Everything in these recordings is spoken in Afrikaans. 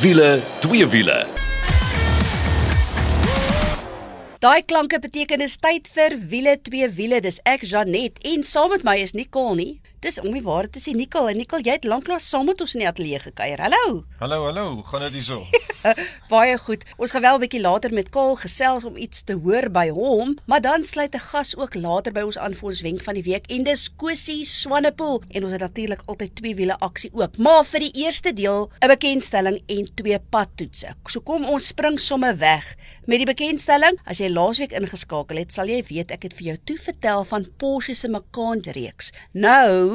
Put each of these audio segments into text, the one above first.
Wiele, twee wiele. Daai klanke beteken is tyd vir wiele twee wiele. Dis ek Janet en saam met my is Nicole nie. Dis om die waarheid te sê Nicole, en Nicole jy het lanklaas saam met ons in die ateljee gekuier. Hallo. Hallo, hallo, gaan dit hierso? Baie goed. Ons gaan wel 'n bietjie later met Kaal gesels om iets te hoor by hom, maar dan sluit 'n gas ook later by ons aan vir ons wenk van die week en dis Kosie Swanepoel en ons het natuurlik altyd twee wiele aksie ook. Maar vir die eerste deel 'n bekendstelling en twee padtoetse. So kom ons spring somme weg met die bekendstelling. As jy laasweek ingeskakel het, sal jy weet ek het vir jou toe vertel van Porsche se Macan reeks. Nou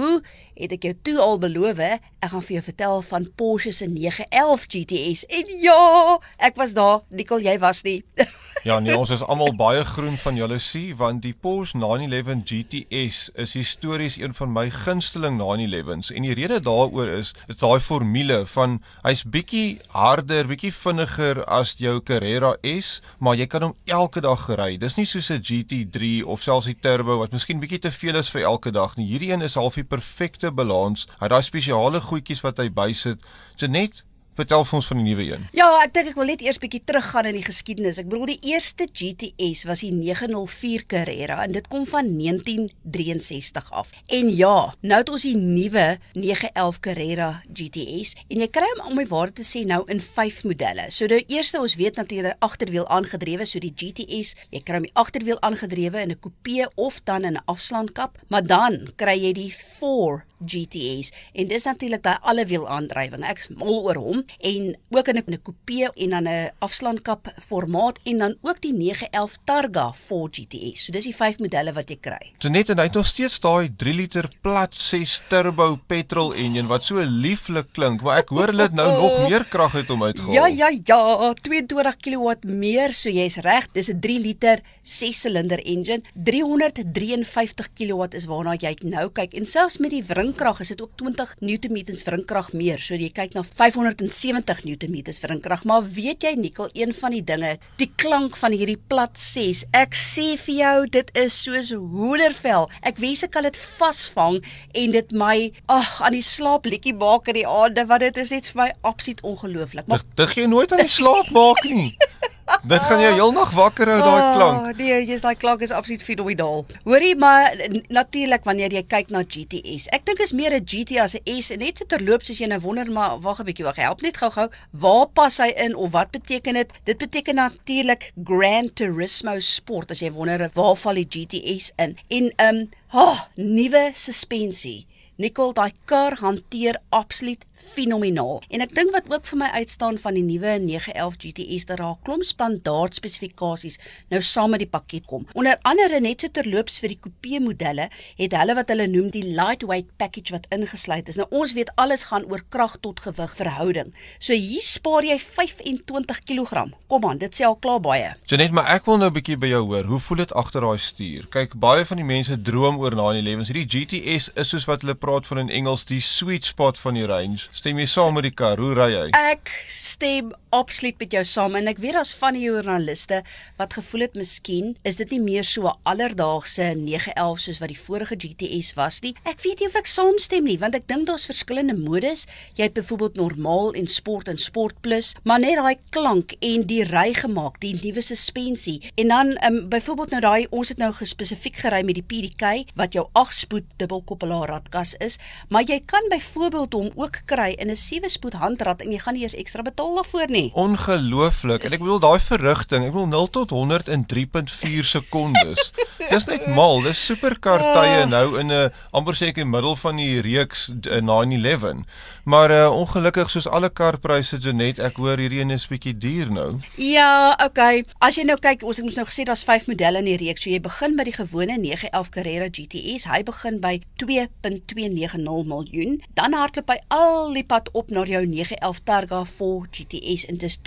het ek jou toe al beloof, ek gaan vir jou vertel van Porsche se 911 GTS. En ja, ek was daar, Nicole, jy was nie. Ja, nee, ons is almal baie groen van jaloesie want die Porsche 911 GTS is histories een van my gunsteling 911s en die rede daaroor is dit daai formule van hy's bietjie harder, bietjie vinniger as jou Carrera S, maar jy kan hom elke dag ry. Dis nie soos 'n GT3 of selfs die turbo wat miskien bietjie te veel is vir elke dag nie. Hierdie een is half die perfekte balans. Hy het daai spesiale goedjies wat hy bysit. So net Vertel vir ons van die nuwe een. Ja, ek dink ek wil net eers bietjie teruggaan in die geskiedenis. Ek bedoel die eerste GTS was die 904 Carrera en dit kom van 1963 af. En ja, nou het ons die nuwe 911 Carrera GTS en jy kry hom om my waarde te sê nou in 5 modelle. So die eerste ons weet natuurlik agterwiel aangedrewe, so die GTS, jy kry hom die agterwiel aangedrewe in 'n coupe of dan in 'n afslankap, maar dan kry jy die 4 GTS en dis natuurlik daai allewiel aandrywing. Ek is mal oor hom en ook in 'n coupe en dan 'n afslankap formaat en dan ook die 911 Targa 4 GTS. So dis die vyf modelle wat jy kry. So net en hy het nog steeds daai 3 liter plat 6 turbo petrol engine wat so lieflik klink, maar ek hoor hulle nou nog meer krag uit hom uitgehaal. Ja ja ja, 22 kW meer, so jy's reg. Dis 'n 3 liter 6 silinder engine. 353 kW is waarna jy nou kyk en selfs met die wringkrag is dit ook 20 Nm wringkrag meer. So jy kyk na 570 Nm wringkrag. Maar weet jy Nikkel, een van die dinge, die klank van hierdie plat 6. Ek sê vir jou, dit is soos hoendervel. Ek wens ek kan dit vasvang en dit my ag aan die slaap liedjie maak in die aande want dit is net vir my absoluut ongelooflik. Maar dit gee nooit aan die slaap maak nie. Dit gaan jou heel nag wakker hou daai klank. Oh, nee, jy's daai klank is absoluut fenomenaal. Hoorie, maar natuurlik wanneer jy kyk na GTS. Ek dink is meer 'n GT as 'n S en net so terloops as jy nou wonder maar wag 'n bietjie, wag, help net gou-gou. Waar pas hy in of wat beteken dit? Dit beteken natuurlik Gran Turismo Sport as jy wonder waar val die GTS in. En ehm um, oh, nuwe suspensie. Nicole, daai kar hanteer absoluut fenomenaal. En ek dink wat ook vir my uitstaan van die nuwe 911 GTS dat daar 'n klomp standaard spesifikasies nou saam met die pakket kom. Onder andere net so terloops vir die coupe modelle het hulle wat hulle noem die lightweight package wat ingesluit is. Nou ons weet alles gaan oor krag tot gewig verhouding. So hier spaar jy 25 kg. Kom aan, dit sê al klaar baie. So net maar ek wil nou 'n bietjie by jou hoor. Hoe voel dit agter daai stuur? Kyk, baie van die mense droom oor 911s. Hierdie GTS is soos wat hulle praat van in Engels die sweet spot van die range. Stem jy saam met die kar? Hoe ry hy? Ek stem absoluut met jou saam en ek weet daar's van die joernaliste wat gevoel het miskien is dit nie meer so 'n alledaagse 911 soos wat die vorige GTS was nie. Ek weet nie of ek saamstem nie want ek dink daar's verskillende modes. Jy het byvoorbeeld normaal en sport en sport plus, maar net daai klank en die ry gemaak, die nuwe suspensie en dan um, byvoorbeeld nou daai ons het nou gespesifiek gery met die PDK wat jou 8 spoed dubbelkoppelaar radkas is, maar jy kan byvoorbeeld hom ook kry in 'n 7 spoed handrat en jy gaan nie eers ekstra betaal daarvoor nie. Ongelooflik. En ek bedoel daai verrigting, ek bedoel 0 tot 100 in 3.4 sekondes. Dis net mal. Dis superkar tye Ah. nou in 'n amper sê ek in middel van die reeks eh, 911. Maar uh, ongelukkig soos alle karpryse Janet, ek hoor hierdie een is bietjie duur nou. Ja, okay. As jy nou kyk, ons het ons nou gesê daar's 5 modelle in die reeks. So jy begin by die gewone 911 Carrera GTS. Hy begin by 2.290 miljoen. Dan hardloop hy al die pad op na jou 911 Targa 4 GTS en dit is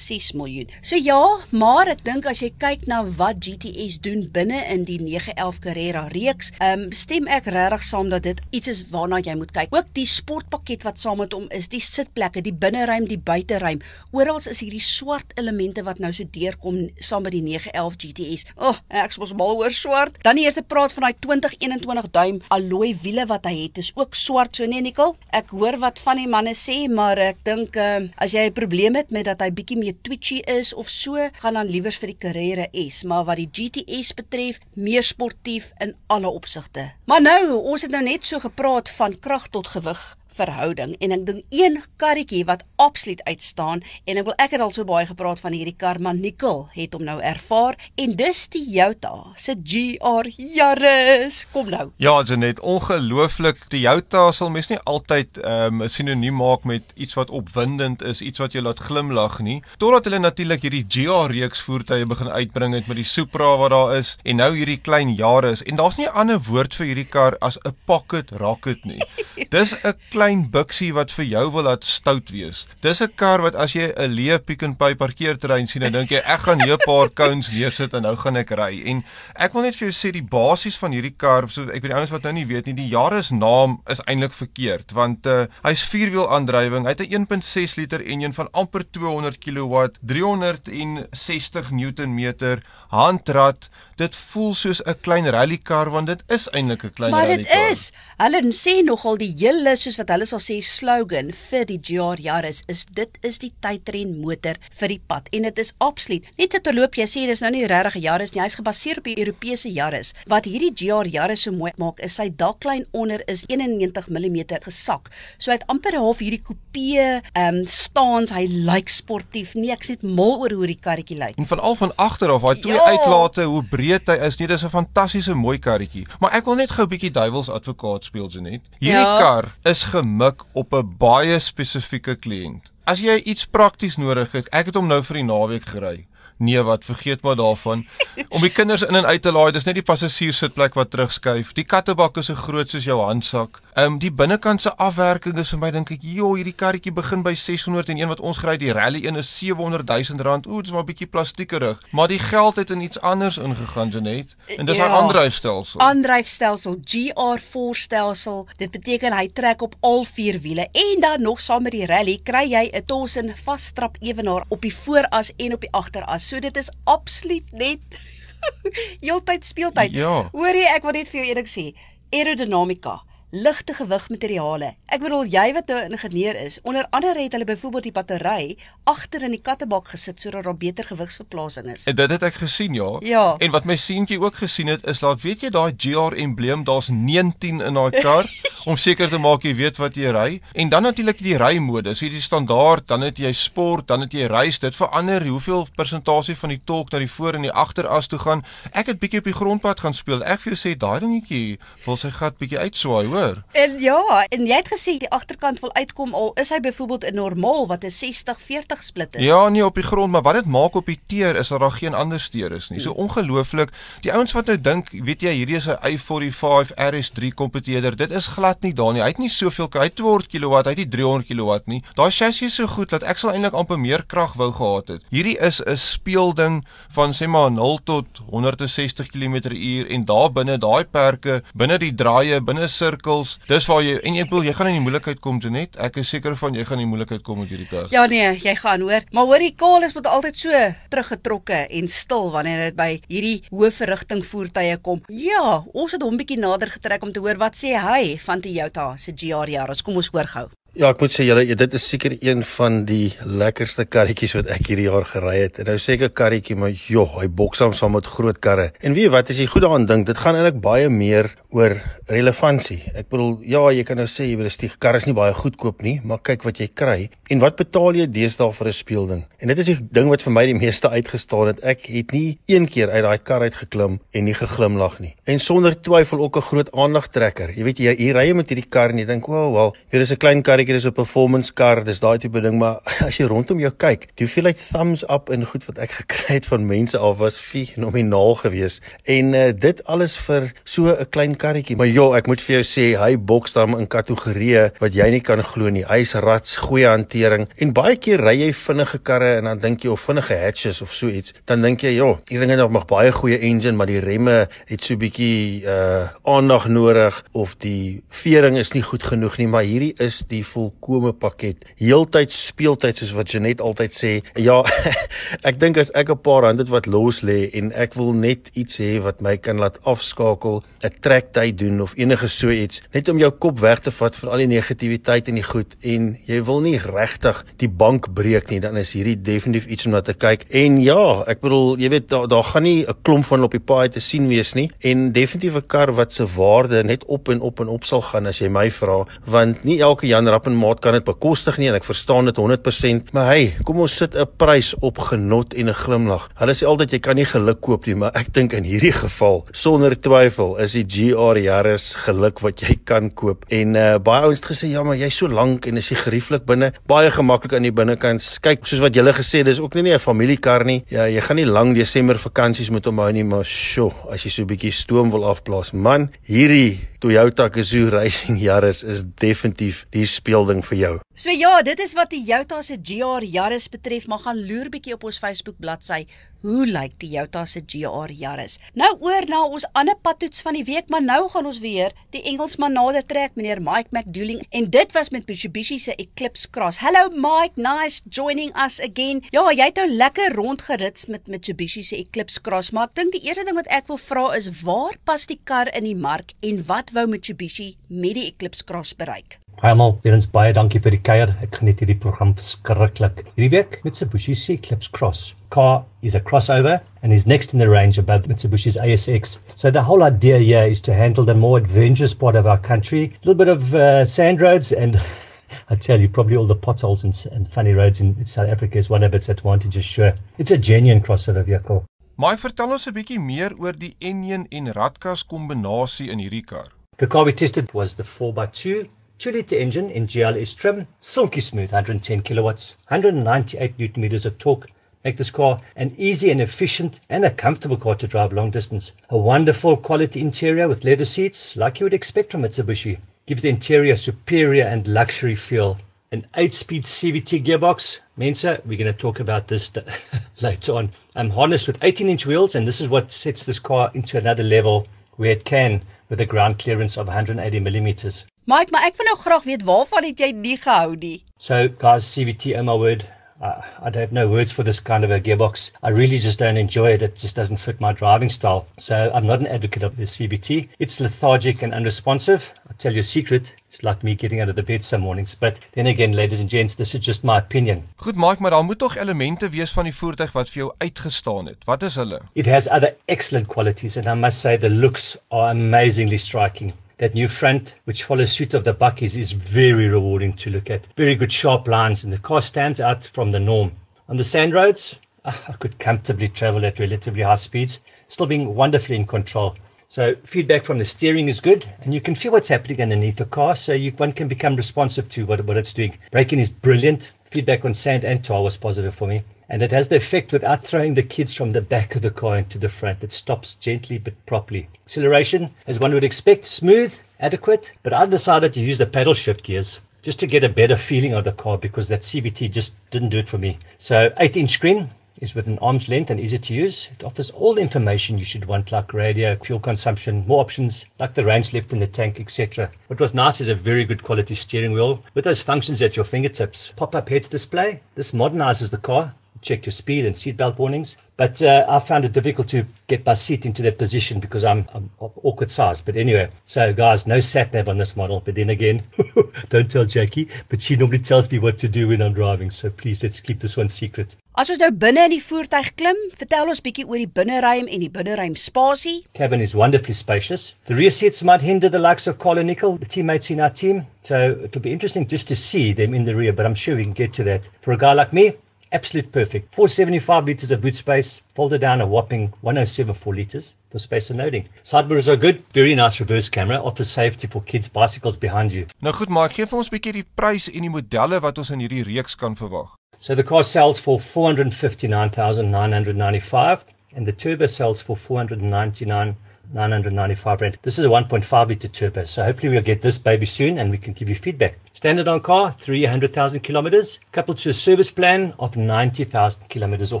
2.6 miljoen. So ja, maar ek dink as jy kyk na wat GTS doen binne in die 911 Carrera reeks, ehm um, stem ek regtig saam dat dit iets is waarna jy moet kyk. Ook die sportpakket wat saam met hom is, die sitplekke, die binneruim, die buiteruim. Oral is hierdie swart elemente wat nou so deurkom saam met die 911 GTS. O, oh, ek mos mal oor swart. Dan die eerste praat van daai 2021 duim alloy wiele wat hy het is ook swart so nee Nicole. Ek hoor wat van die manne sê, maar ek dink uh, as jy 'n probleem het met dat hy bietjie meer twitchy is of so, gaan dan liewers vir die Carrera S, maar wat die GTS betref, meer sportief in alle opsigte. Maar nou, ons het nou net so gepraat van krag tot gewig verhouding en ek dink een karretjie wat absoluut uitstaan en ek wil ek het al so baie gepraat van hierdie kar maar Nicole het hom nou ervaar en dis die Toyota se GR Yaris kom nou. Ja Janet ongelooflik die Toyota sal mens nie altyd ehm, 'n um, sinoniem maak met iets wat opwindend is iets wat jou laat glimlag nie totdat hulle natuurlik hierdie GR reeks voertuie begin uitbring het met die Supra wat daar is en nou hierdie klein Yaris en daar's nie 'n ander woord vir hierdie kar as 'n pocket rocket nie. Dis 'n klein buksie wat vir jou wil laat stout wees. Dis 'n kar wat as jy 'n leë Pick n Pay parkeerterrein sien, dan dink jy ek gaan hier 'n paar cones neersit en nou gaan ek ry. En ek wil net vir jou sê die basies van hierdie kar, so ek weet die ouens wat nou nie weet nie, die Yaris naam is eintlik verkeerd want uh, hy's vierwiel aandrywing. Hy het 'n 1.6 liter enjin van amper 200 kW, 360 Newtonmeter, handrat. Dit voel soos 'n klein rallykar want dit is eintlik 'n klein rallykar. Maar dit is. Hulle sê nogal die hele soos wat hulle sal sê slogan vir die GR Yaris is dit is die tydren motor vir die pad. En dit is absoluut. Net te terloop jy sê dis nou nie regtig 'n Yaris nie. Hy's gebaseer op die Europese Yaris wat hierdie GR Yaris so mooi maak is sy daklyn onder is 91 mm gesak. So hy het amper half hierdie coupe ehm um, staans. Hy lyk sportief. Nee ek sê mal oor hoe die karretjie lyk. En veral van agter af daai twee ja. uitlate hoe breed hy is nee dis 'n fantastiese mooi karretjie maar ek wil net gou 'n bietjie duiwels advokaat speel Janet hierdie ja. kar is gemik op 'n baie spesifieke kliënt. As jy iets prakties nodig het, ek het hom nou vir die naweek gery. Nee, wat vergeet maar daarvan. Om die kinders in en uit te laai, dis net die passasier sitplek wat terugskuif. Die kattebak is so groot soos jou handsak. Ehm um, die binnekant se afwerking is vir my dink ek, joh, hierdie karretjie begin by 601 wat ons gery, die rally een is 700 000 rand. Ooh, dis maar 'n bietjie plastiekerig, maar die geld het in iets anders ingegaan, Janet. En dis 'n ja, aandryfstelsel. Aandryfstelsel GR4 stelsel. Dit beteken hy trek op al vier wiele en dan nog saam met die rally kry jy 'n Tosin vasstrap ewenaar op die vooras en op die agteras. So dit is absoluut net heeltyd speeltyd. Ja. Hoorie, ek wil net vir jou eendag sê, aerodinamika ligte gewig materiale. Ek bedoel jy wat 'n nou ingenieur is, onder andere het hulle byvoorbeeld die battery agter in die kattebak gesit sodat daar beter gewigsverplasing is. En dit het ek gesien, ja. ja. En wat my seentjie ook gesien het is laat weet jy daai GR embleem, daar's 19 in daai kar om seker te maak jy weet wat jy ry. En dan natuurlik die rymodus, hierdie standaard, dan het jy sport, dan het jy race. Dit verander hoeveel persentasie van die tolk na die voor en die agteras toe gaan. Ek het bietjie op die grondpad gaan speel. Ek vir jou sê daai dingetjie wil sy gat bietjie uitswaai, hoor. En ja, en jy het gesê die agterkant wil uitkom al is hy byvoorbeeld 'n normaal wat 'n 60-40 split is. Ja, nee op die grond, maar wat dit maak op die teer is dat daar geen ander steur is nie. So hmm. ongelooflik. Die ouens wat nou dink, weet jy, hierdie is 'n i45 RS3 kompeteerder. Dit is glad nie daar nie. Hy het nie soveel hy het 200 kW, hy het nie 300 kW nie. Daai chassis is so goed dat ek sal eintlik amper meer krag wou gehad het. Hierdie is 'n speelding van sê maar 0 tot 160 km/h en daar binne daai perke, binne die draaie, binne sirkel winkels. Dis waar jy en ek bedoel jy gaan in die moeilikheid kom toe net. Ek is seker van jy gaan in die moeilikheid kom met hierdie kar. Ja nee, jy gaan hoor. Maar hoor die kaal is met altyd so teruggetrokke en stil wanneer dit by hierdie hoë verrigting voertuie kom. Ja, ons het hom bietjie nader getrek om te hoor wat sê hy van die Toyota se GR jare. Kom ons hoor gou. Ja, ek moet sê julle dit is seker een van die lekkerste karretjies wat ek hierdie jaar gery het. En nou sê ek 'n karretjie, maar joh, hy boksam saam met groot karre. En weet jy wat, as jy goed daaraan dink, dit gaan eintlik baie meer oor relevantie. Ek bedoel, ja, jy kan nou sê jy wil 'n stieg kar is nie baie goedkoop nie, maar kyk wat jy kry. En wat betaal jy deesdae vir 'n speelding? En dit is die ding wat vir my die meeste uitgestaan het. Ek het nie een keer uit daai kar uit geklim en nie geglimlag nie. En sonder twyfel ook 'n groot aandagtrekker. Jy weet jy hier ry jy met hierdie kar en jy dink, "Wow, wel, hier is 'n klein karretjie seker dis 'n performance kar, dis daai tipe ding, maar as jy rondom jou kyk, die hoeveelheid thumbs up en goed wat ek gekry het van mense af was fenomenaal geweest. En uh, dit alles vir so 'n klein karretjie. Maar ja, ek moet vir jou sê, hy boks dan in kategorieë wat jy nie kan glo nie. Hy's rats, goeie hantering en baie keer ry jy vinnige karre en dan dink jy of vinnige hatches of so iets, dan dink jy, ja, hierdie ding het nog baie goeie engine, maar die remme het so bietjie uh aandag nodig of die vering is nie goed genoeg nie, maar hierdie is die volkomme pakket. Heeltyd speeltyd soos wat Janet altyd sê. Ja, ek dink as ek 'n paar het wat los lê en ek wil net iets hê wat my kan laat afskakel, 'n trektyd doen of enige so iets, net om jou kop weg te vat van al die negatiwiteit en die goed en jy wil nie regtig die bank breek nie, dan is hierdie definitief iets om na te kyk. En ja, ek bedoel, jy weet daar daar gaan nie 'n klomp van op die paai te sien wees nie en definitief 'n kar wat se waarde net op en op en op sal gaan as jy my vra, want nie elke Jan Rappenmaat kan dit bekostig nie en ek verstaan dit 100%, maar hey, kom ons sit 'n prys op genot en 'n glimlag. Hulle sê altyd jy kan nie geluk koop nie, maar ek dink in hierdie geval sonder twyfel is die GR Yaris geluk wat jy kan koop. En uh, baie ouens het gesê ja, maar jy's so lank en is jy gerieflik binne, baie gemaklik aan die binnekant. Kyk, soos wat julle gesê, dis ook nie 'n familiekar nie. Ja, jy gaan nie lang Desember vakansies met hom hou nie, maar sjo, as jy so 'n bietjie stoom wil afblaas, man, hierdie Toyota Gazoo Racing Yaris is definitief die speelding vir jou. So ja, dit is wat die Toyota se GR Yaris betref, maar gaan loer bietjie op ons Facebook bladsy. Hoe lyk die Toyota se GR Yaris? Nou oor na ons ander padtoets van die week, maar nou gaan ons weer die Engelsman nader trek, meneer Mike McDooling, en dit was met Mitsubishi se Eclipse Cross. Hello Mike, nice joining us again. Ja, jy het nou lekker rondgerits met Mitsubishi se Eclipse Cross, maar ek dink die eerste ding wat ek wil vra is waar pas die kar in die mark en wat wou Mitsubishi met die Eclipse Cross bereik? Weer eens baie dankie vir die kuier. Ek geniet hierdie program verskriklik. Hierdie week Mitsubishi Eclipse Cross. Car is a crossover and is next in the range above Mitsubishi's ASX. So the whole idea here is to handle the more adventurous part of our country, a little bit of uh, sand roads and I tell you, probably all the potholes and, and funny roads in South Africa is one of its advantages, sure. It's a genuine crossover vehicle. Maar vertel ons 'n bietjie meer oor die enjin en radkas kombinasie in hierdie kar. The car we tested was the 4x2 2 litre engine in GLS trim, silky smooth 110 kilowatts, 198 newton meters of torque. Make this car an easy and efficient and a comfortable car to drive long distance. A wonderful quality interior with leather seats, like you would expect from Mitsubishi. Gives the interior superior and luxury feel. An 8-speed CVT gearbox. Mensa, we're going to talk about this later on. I'm harnessed with 18-inch wheels, and this is what sets this car into another level where it can with a ground clearance of 180 millimeters. Mike, maar ek wil nou graag weet waarvan het jy nie gehou nie? So, guys, CVT, oh my word, uh, I don't have no words for this kind of a gearbox. I really just don't enjoy it. It just doesn't fit my driving style. So, I'm not an advocate of the CVT. It's lethargic and unresponsive. I'll tell you a secret. It's like me getting out of the bed some mornings. But then again, ladies and gents, this is just my opinion. Goed, Mike, maar daar moet tog elemente wees van die voertuig wat vir jou uitgestaan het. Wat is hulle? It has other excellent qualities, and I must say the looks are amazingly striking. That new front, which follows suit of the Buckies, is very rewarding to look at. Very good sharp lines, and the car stands out from the norm. On the sand roads, ah, I could comfortably travel at relatively high speeds, still being wonderfully in control. So feedback from the steering is good, and you can feel what's happening underneath the car, so you, one can become responsive to what, what it's doing. Braking is brilliant. Feedback on sand and tar was positive for me. And it has the effect without throwing the kids from the back of the car into the front. It stops gently but properly. Acceleration, as one would expect, smooth, adequate, but I decided to use the paddle shift gears just to get a better feeling of the car because that CVT just didn't do it for me. So 8 inch screen is within arm's length and easy to use. It offers all the information you should want like radio, fuel consumption, more options like the range left in the tank, etc. What was nice is a very good quality steering wheel with those functions at your fingertips. Pop-up heads display. This modernizes the car check your speed and seatbelt warnings. But uh, I found it difficult to get my seat into that position because I'm, I'm of awkward size. But anyway, so guys, no sat nav on this model. But then again, don't tell Jackie, but she normally tells me what to do when I'm driving. So please let's keep this one secret. As ons nou binne in die voertuig klim, vertel ons bietjie oor die binneruim en die binneruim spasie. Cabin is wonderfully spacious. The rear seats might hinder the likes of Carl and Nickel, the teammates in our team. So it'll be interesting just to see them in the rear, but I'm sure we can get to that. For a guy like me, absolute perfect. 475 liters of boot space, folded down a whopping 1074 liters for space and loading. Side mirrors are good, very nice reverse camera, offers safety for kids bicycles behind you. Nou goed, maar gee vir ons 'n bietjie die prys en die modelle wat ons in hierdie reeks kan verwag. So the car sells for 459,995 and the turbo sells for 499 995 rand. This is a 1.5 litre turbo, so hopefully we'll get this baby soon and we can give you feedback. Standard on car, 300,000 kilometers, coupled to a service plan of 90,000 kilometers or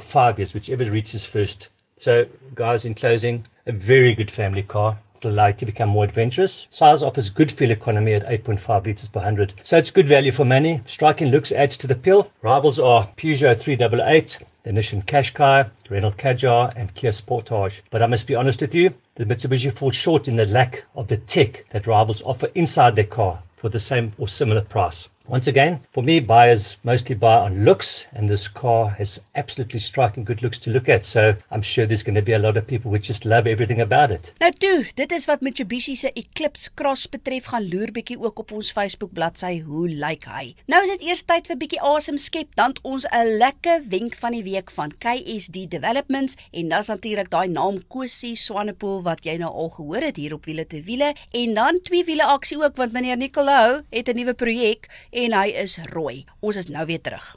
five years, whichever reaches first. So, guys, in closing, a very good family car, allow it to become more adventurous. Size offers good fuel economy at 8.5 litres per 100. So it's good value for money. Striking looks adds to the appeal. Rivals are Peugeot 388, the Nissan Qashqai, Renault Kadjar and Kia Sportage. But I must be honest with you, the Mitsubishi falls short in the lack of the tech that rivals offer inside their car for the same or similar price. Once again, for me, buyers mostly buy on looks, and this car has absolutely striking good looks to look at. So I'm sure there's going to be a lot of people who just love everything about it. Nou toe, dit is wat Mitsubishi se Eclipse Cross betref, gaan loer bietjie ook op ons Facebook bladsy hoe lyk hy. Nou is dit eers tyd vir bietjie asem skep, dan ons 'n lekker wenk van die week van KSD Developments en dan natuurlik daai naam Kosie Swanepoel wat jy nou al gehoor het hier op wiele te wiele en dan twee wiele aksie ook want meneer Nicolou het 'n nuwe projek en hy is rooi. Ons is nou weer terug.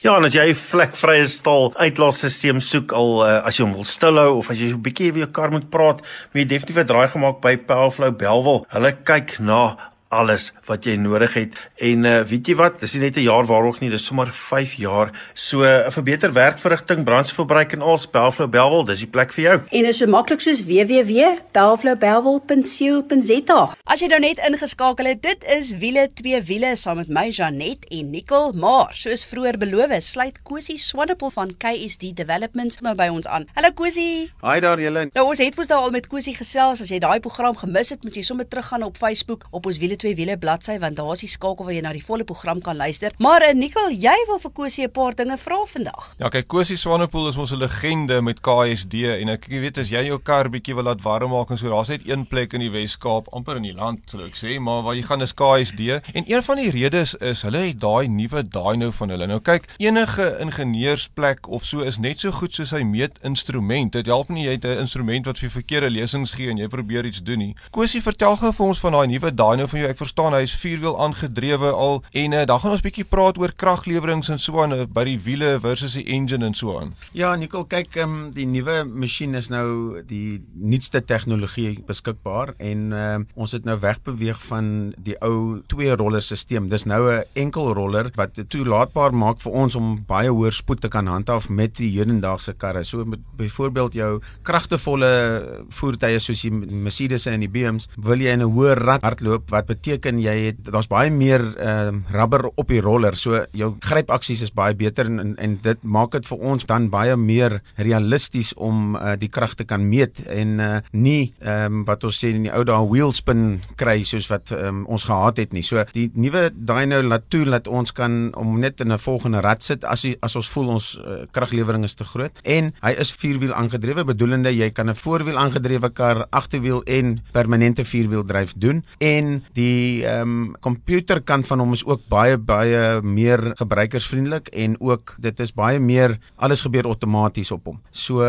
Ja, en as jy 'n vlekvrye stal uitlaatstelsel soek al uh, as jy hom wil stilhou of as jy 'n bietjie weer jou kar moet praat, moet jy definitief 'n draai gemaak by Powerflow Belwel. Hulle kyk na alles wat jy nodig het. En uh, weet jy wat, dis nie net 'n jaar waarog nie, dis sommer 5 jaar. So 'n uh, verbeter werkverrigting, brandstofverbruik en als Bellflow Bellwel, dis die plek vir jou. En is so maklik soos www.bellflowbellwel.co.za. As jy nou net ingeskakel het, dit is wiele twee wiele saam met my Janet en Nicole, maar soos vroeër beloof, sluit Cosie Swanepoel van KSD Developments nou by ons aan. Hallo Cosie. Hi daar julle. Nou ons het mos nou al met Cosie gesels. As jy daai program gemis het, moet jy sommer teruggaan op Facebook op ons wiele twee wiele bladsy want daar is die skakel waar jy na die volle program kan luister. Maar uh, Nicole, jy wil vir Kosie 'n paar dinge vra vandag. Ja, kyk Kosie Swanepoel is mos 'n legende met KSD en ek weet as jy jou kar bietjie wil laat warm maak en so, daar's net een plek in die Wes-Kaap, amper in die land, sou ek sê, maar waar jy gaan is KSD. En een van die redes is hulle het daai nuwe dyno van hulle. Nou kyk, enige ingenieursplek of so is net so goed soos hy meetinstrument. Dit help nie jy het 'n instrument wat vir verkeerde lesings gee en jy probeer iets doen nie. Kosie, vertel gou vir ons van daai nuwe dyno van jou ek verstaan hy is vierwiel aangedrewe al en uh, dan gaan ons bietjie praat oor kragleweringe en so aan uh, by die wiele versus die engine en so aan. Ja, Nicole, kyk, um, die nuwe masjien is nou die nuutste tegnologie beskikbaar en uh, ons het nou wegbeweeg van die ou twee roller stelsel. Dis nou 'n enkel roller wat toelaatbaar maak vir ons om baie hoër spoed te kan handhaaf met die hedendaagse karre. So met byvoorbeeld jou kragtevolle voertuie soos die Mercedes en die BMW's, wil jy in 'n hoër rad hardloop wat beteken jy het daar's baie meer ehm uh, rubber op die roller. So jou grypaksies is baie beter en en, en dit maak dit vir ons dan baie meer realisties om uh, die krag te kan meet en uh, nie ehm um, wat ons sê in die ou dae wheel spin kry soos wat um, ons gehad het nie. So die nuwe dyno laat toe dat ons kan om net in 'n volgende rad sit as as ons voel ons uh, kraglewering is te groot en hy is vierwiel aangedrewe bedoelende jy kan 'n voorwiel aangedrewe kar, agterwiel en permanente vierwiel dryf doen en die ehm um, komputerkant van hom is ook baie baie meer gebruikersvriendelik en ook dit is baie meer alles gebeur outomaties op hom. So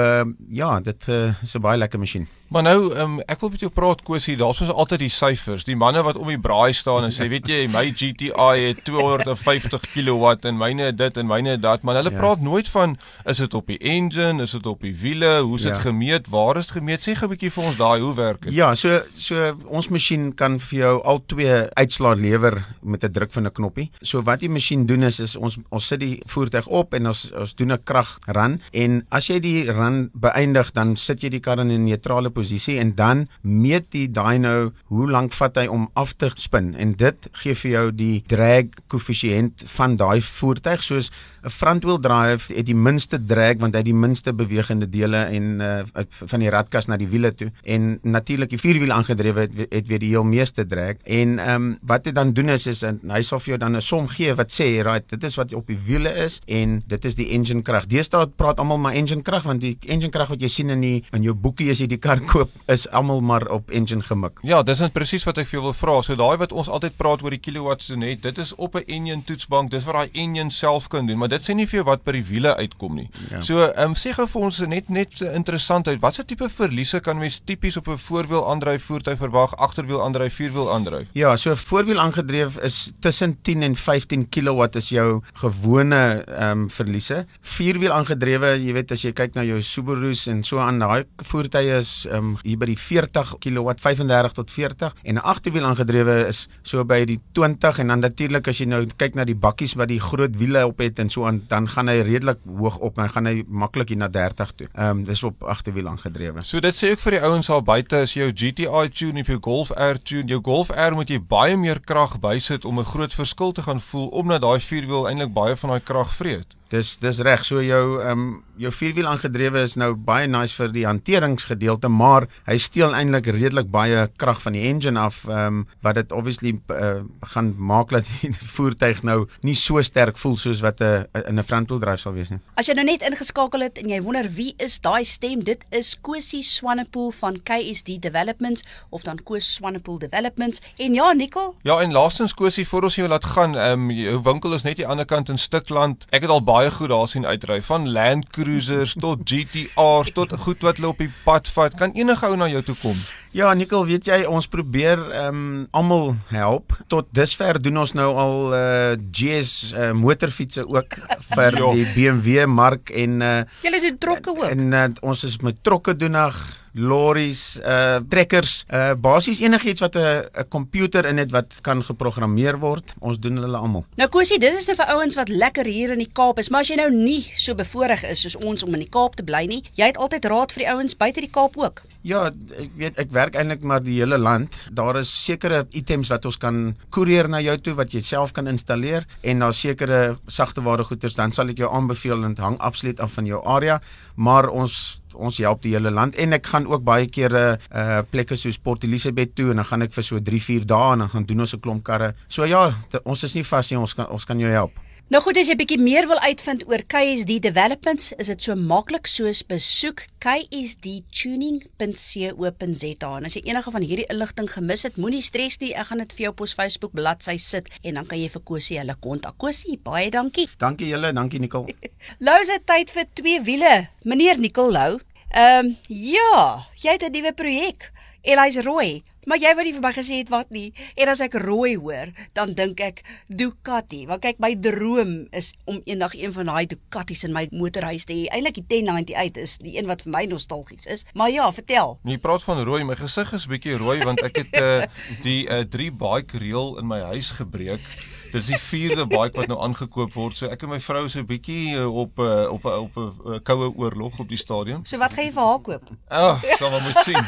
ja, dit uh, is 'n baie lekker masjien. Maar nou, um, ek wil met jou praat Kosie, daar's mos altyd die syfers, die manne wat om die braai staan en sê, weet jy, my GTI het 250 kW en myne dit en myne dat, maar hulle ja. praat nooit van is dit op die engine, is dit op die wiele, hoe's dit ja. gemeet, waar is dit gemeet? Sê gou 'n bietjie vir ons daai hoe werk dit? Ja, so so ons masjien kan vir jou al twee uitslae lewer met 'n druk van 'n knoppie. So wat die masjien doen is is ons ons sit die voertuig op en ons ons doen 'n krag run en as jy die run beëindig, dan sit jy die kar in 'n neutrale posisie en dan meet die dyno hoe lank vat hy om af te spin. En dit gee vir jou die drag koëffisiënt van daai voertuig soos 'n front wheel drive het die minste drag want hy het die minste bewegende dele en uh, van die radkas na die wiele toe en natuurlik die vierwiel aangedrewe het, het weer die heel meeste drag en ehm um, wat dit dan doen is is hy sal vir jou dan 'n som gee wat sê right dit is wat op die wiele is en dit is die engine krag. Deesdae praat almal maar engine krag want die engine krag wat jy sien in die in jou boekie as jy die kar koop is almal maar op engine gemik. Ja, dis net presies wat ek vir jou wil vra. So daai wat ons altyd praat oor die kilowatts so net, dit is op 'n engine toetsbank. Dis wat daai engine self kan doen, maar dit sê nie vir jou wat by die wiele uitkom nie. Ja. So, ehm um, sê gou vir ons net net interessant uit. Watse tipe verliese kan mens tipies op 'n voorwiel aandryf voertuig verwag, agterwiel aandryf, vierwiel aandryf? Ja, so voorwiel aangedrewe is tussen 10 en 15 kW is jou gewone ehm um, verliese. Vierwiel aangedrewe, jy weet as jy kyk na jou Subaru's en so aan daai voertuie is uh, um, hier by die 40 kW 35 tot 40 en 'n agterwiel aangedrewe is so by die 20 en dan natuurlik as jy nou kyk na die bakkies wat die groot wiele op het en so aan dan gaan hy redelik hoog op en gaan hy maklik hier na 30 toe. Ehm um, dis op agterwiel aangedrewe. So dit sê ek vir die ouens al buite as jou GTI tune of jou Golf R tune, jou Golf R moet jy baie meer krag bysit om 'n groot verskil te gaan voel omdat daai vierwiel eintlik baie van daai krag vreet. Dis dis reg. So jou ehm um, jou vierwiel aangedrewe is nou baie nice vir die hanteringsgedeelte, maar hy steel eintlik redelik baie krag van die engine af, ehm um, wat dit obviously uh, gaan maak dat die voertuig nou nie so sterk voel soos wat 'n uh, in 'n frontwheel drive sal wees nie. As jy nou net ingeskakel het en jy wonder wie is daai stem, dit is Kosie Swanepoel van KSD Developments of dan Koos Swanepoel Developments. En ja, Nicole. Ja, en laastens Kosie, voor ons jou laat gaan, ehm um, jou winkel is net die ander kant in Stikland. Ek het al baie baie goed daar sien uitry van Land Cruisers tot GTR's tot goed wat hulle op die pad vat. Kan enige ou na jou toe kom? Ja, Nikkel, weet jy, ons probeer ehm um, almal help. Tot dusver doen ons nou al uh GS uh, motorfietsse ook vir ja. die BMW mark en uh Julle doen trokke ook. En uh, ons is met trokke doenig lorries, uh trekkers, uh basies enigiets wat 'n 'n komputer in het wat kan geprogrammeer word. Ons doen hulle almal. Nou Kosie, dit is net vir ouens wat lekker hier in die Kaap is, maar as jy nou nie so bevoorreg is soos ons om in die Kaap te bly nie, jy het altyd raad vir die ouens buite die Kaap ook. Ja, ek weet ek werk eintlik maar die hele land. Daar is sekere items wat ons kan koerier na jou toe wat jy self kan installeer en daar sekere sagteware goederes dan sal ek jou aanbeveel en hang absoluut af van jou area, maar ons ons help die hele land en ek gaan ook baie kere uh plekke soos Port Elizabeth toe en dan gaan ek vir so 3 4 dae en dan gaan doen ons 'n klomp karre. So ja, te, ons is nie vas nie, ons kan ons kan jou help. Nou goed, as jy bietjie meer wil uitvind oor KSD Developments, is dit so maklik soos besoek ksdtuning.co.za. En as jy enige van hierdie inligting gemis het, moenie stres nie, ek gaan dit vir jou op ons Facebook bladsy sit en dan kan jy vir Kosie hulle kontak. Kosie, baie dankie. Dankie julle, dankie Nicole. Lou se tyd vir twee wiele. Meneer Nicole Lou. Ehm um, ja, jy het 'n nuwe projek. Elys Rooi. Maar jy wou nie vir my gesê het wat nie. En as ek rooi hoor, dan dink ek Ducati. Want kyk, my droom is om eendag een van daai Ducatis in my motorhuis te hê. Eintlik die 1098 is die een wat vir my nostalgies is. Maar ja, vertel. Jy praat van rooi, my gesig is bietjie rooi want ek het uh, die 'n uh, 3 bike reël in my huis gebreek. Dit is die vierde bike wat nou aangekoop word. So ek en my vrou is 'n bietjie op 'n uh, op 'n op 'n uh, koue oorlog op die stadion. So wat gaan jy vir haar koop? Ag, oh, dan moet sien.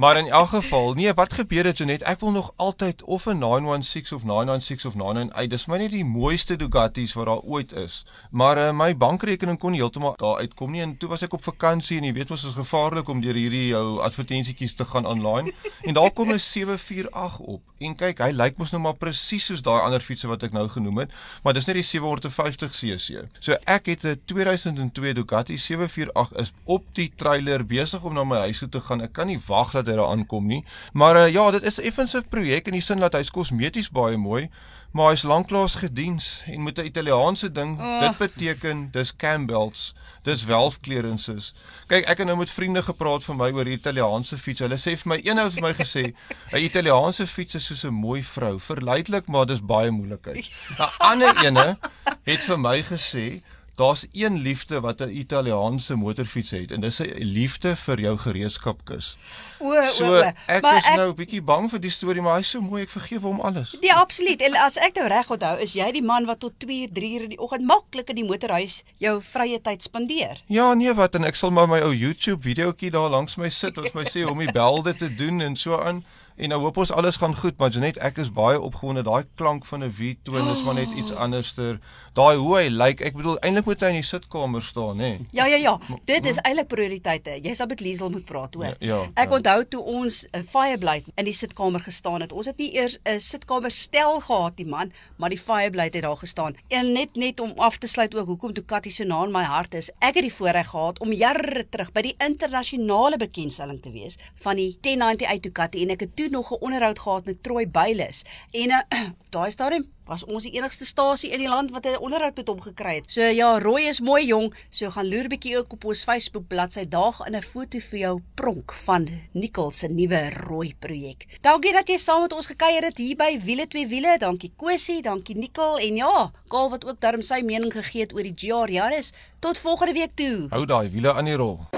Maar in elk geval, nee, wat gebeur het Jonet? Ek wil nog altyd of 'n 916 of 996 of 998. Dis my net die mooiste Ducatis wat daar ooit is. Maar uh, my bankrekening kon heeltemal daar uitkom nie en toe was ek op vakansie en jy weet mos is gevaarlik om deur hierdie jou advertensietjies te gaan online en daar kom 'n 748 op. En kyk, hy lyk mos nou maar presies soos daai ander fietsse wat ek nou genoem het, maar dis net die 750 cc. So ek het 'n 2002 Ducati 748 is op die trailer besig om na my huis toe te gaan. Ek kan nie wag dat hy daar aankom nie. Maar uh, ja, dit is effens 'n projek in die sin dat hy's kosmeties baie mooi, maar hy's lanklaas gediens en met 'n Italiaanse ding. Oh. Dit beteken dis Campbells, dis valve clearances. Kyk, ek het nou met vriende gepraat van my oor die Italiaanse fiets. Hulle sê vir my een ou het vir my gesê, 'n Italiaanse fiets is soos 'n mooi vrou, verleidelik, maar dis baie moeilikheid. 'n Ander ene het vir my gesê Daar's een liefde wat 'n Italiaanse motorfiets het en dis 'n liefde vir jou gereedskapkis. O, so, o, o. Ek maar is ek, nou 'n bietjie bang vir die storie, maar hy's so mooi, ek vergewe hom alles. Nee, absoluut. En as ek nou reg onthou, is jy die man wat tot 2, 3 uur in die oggend maklik in die motorhuis jou vrye tyd spandeer. Ja, nee, wat en ek sal maar my ou YouTube videoetjie daar langs my sit wat my sê om die belde te doen en so aan. En nou hoop ons alles gaan goed, maar Janet, ek is baie opgewonde. Daai klank van 'n V-toon is maar net iets anderster. Daai hoe hy lyk, like, ek bedoel eintlik moet hy in die sitkamer staan, nê? Nee. Ja, ja, ja. Dit is eintlik prioriteite. Jy sal met Liesel moet praat, hoor. Ja, ja, ek ja. onthou toe ons 'n fireblade in die sitkamer gestaan het. Ons het nie eers 'n sitkamer stel gehad nie, man, maar die fireblade het daar gestaan. En net net om af te sluit ook hoekom toe Katie so na in my hart is. Ek het die voorreg gehad om jare terug by die internasionale bekendstelling te wees van die 1098 Ducati en ek het toe nog 'n onderhoud gehad met Troy Byles en uh, op daai stadium was ons die enigste stasie in die land wat 'n onderhoud met hom gekry het. So ja, Roy is mooi jong, so gaan loer bietjie ook op ons Facebook bladsy daag in 'n foto vir jou pronk van Nicole se nuwe Roy projek. Dankie dat jy saam met ons gekuier het hier by Wiele twee wiele. Dankie Kosie, dankie Nicole en ja, Kaal wat ook darm sy mening gegee het oor die GR Yaris. Tot volgende week toe. Hou daai wiele aan die rol.